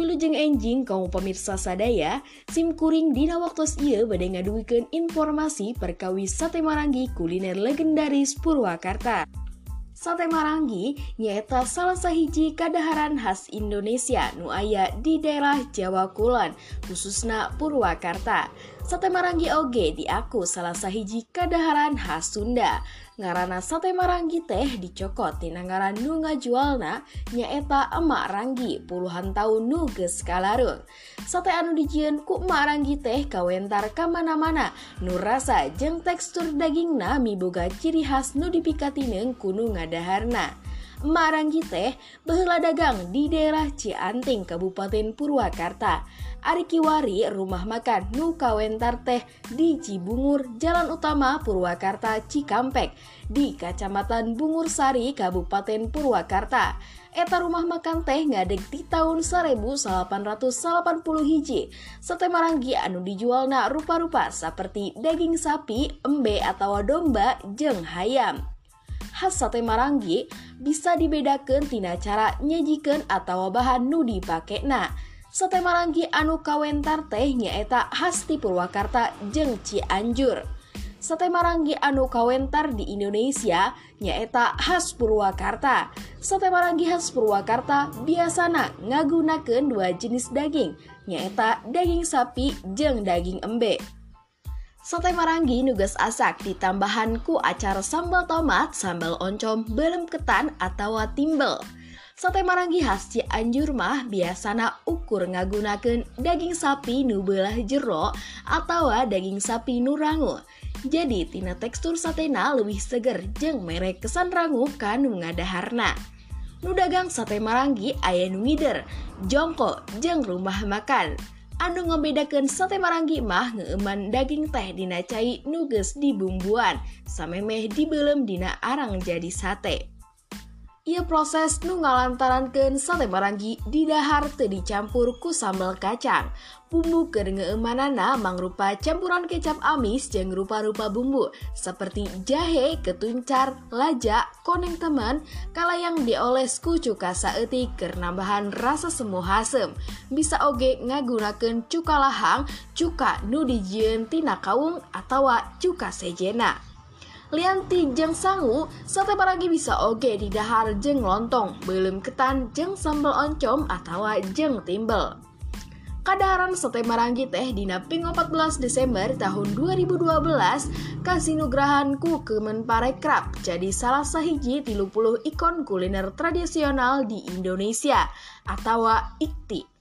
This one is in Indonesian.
Wilujeng enjing kaum pemirsa sadaya, sim kuring dina waktos ieu bade ngaduikeun informasi perkawis sate marangi kuliner legendaris Purwakarta. Sate Marangi nyaeta salah sahiji kadaharan khas Indonesia nu aya di daerah Jawa Kulon, khususna Purwakarta. Sate Marangi oge diaku salah sahiji kadaharan khas Sunda. Ngarana sate Marangi teh dicokot tina ngaran nu ngajualna nyaeta emak Ranggi puluhan tahun nu geus kalarung. Sate anu dijieun ku emak Ranggi teh kawentar kamana-mana nu rasa jeung tekstur dagingna miboga ciri khas nu dipikatineung kunu ngadaharna. Emak Ranggi teh baheula dagang di daerah Cianting, Kabupaten Purwakarta. Ari Kiwari rumah makan nu kawentar teh di Cibungur, Jalan Utama Purwakarta Cikampek di Kecamatan Bungur Sari, Kabupaten Purwakarta. Eta rumah makan teh ngadeg di tahun 1880 hiji. Sate Marangi anu dijualna rupa-rupa seperti daging sapi, embe atau domba, jeng hayam. Khas sate Marangi bisa dibedakan tina cara nyajikan atau bahan nu dipakena. Sate Marangi anu kawentar teh nyaeta khas di Purwakarta jeung Cianjur. Sate Marangi anu kawentar di Indonesia nyaeta khas Purwakarta. Sate Marangi khas Purwakarta biasana ngagunakeun dua jenis daging, nyaeta daging sapi jeung daging embe. Sate Marangi nugas asak ditambahan ku acar sambal tomat, sambal oncom, belem ketan atau timbel. Sate Marangi khas Cianjur mah biasana ukur ngagunakeun daging sapi nu belah jero atau daging sapi nu rangu. Jadi tina tekstur satena lebih seger jeung merek kesan rangu kanu ngadaharna. Nu dagang sate Marangi aya nu ngider, jongko jeung rumah makan. Anu ngebedakeun sate Marangi mah ngeuman daging teh dina cai nuges di bumbuan, samemeh dibelem dina arang jadi sate. Ia proses nu ngalantarankeun sate Marangi di dahar dicampur ku sambal kacang. Bumbu keur ngeumanana mangrupa campuran kecap amis jeung rupa-rupa bumbu seperti jahe, ketuncar, lajak, koneng teman, kalayang dioles ku cuka saeutik keur nambahan rasa semu hasem. Bisa oge ngagunakeun cuka lahang, cuka nu tina kaung atawa cuka sejena. Lianti jeung sangu, sate Marangi bisa di dahar jeung lontong, belum ketan jeung sambal oncom atawa jeung timbel. Kadaharan sate Marangi teh dina ping 14 Desember tahun 2012 kasinugrahan ku Kemenparekraf jadi salah sahiji 30 ikon kuliner tradisional di Indonesia atau IKTI.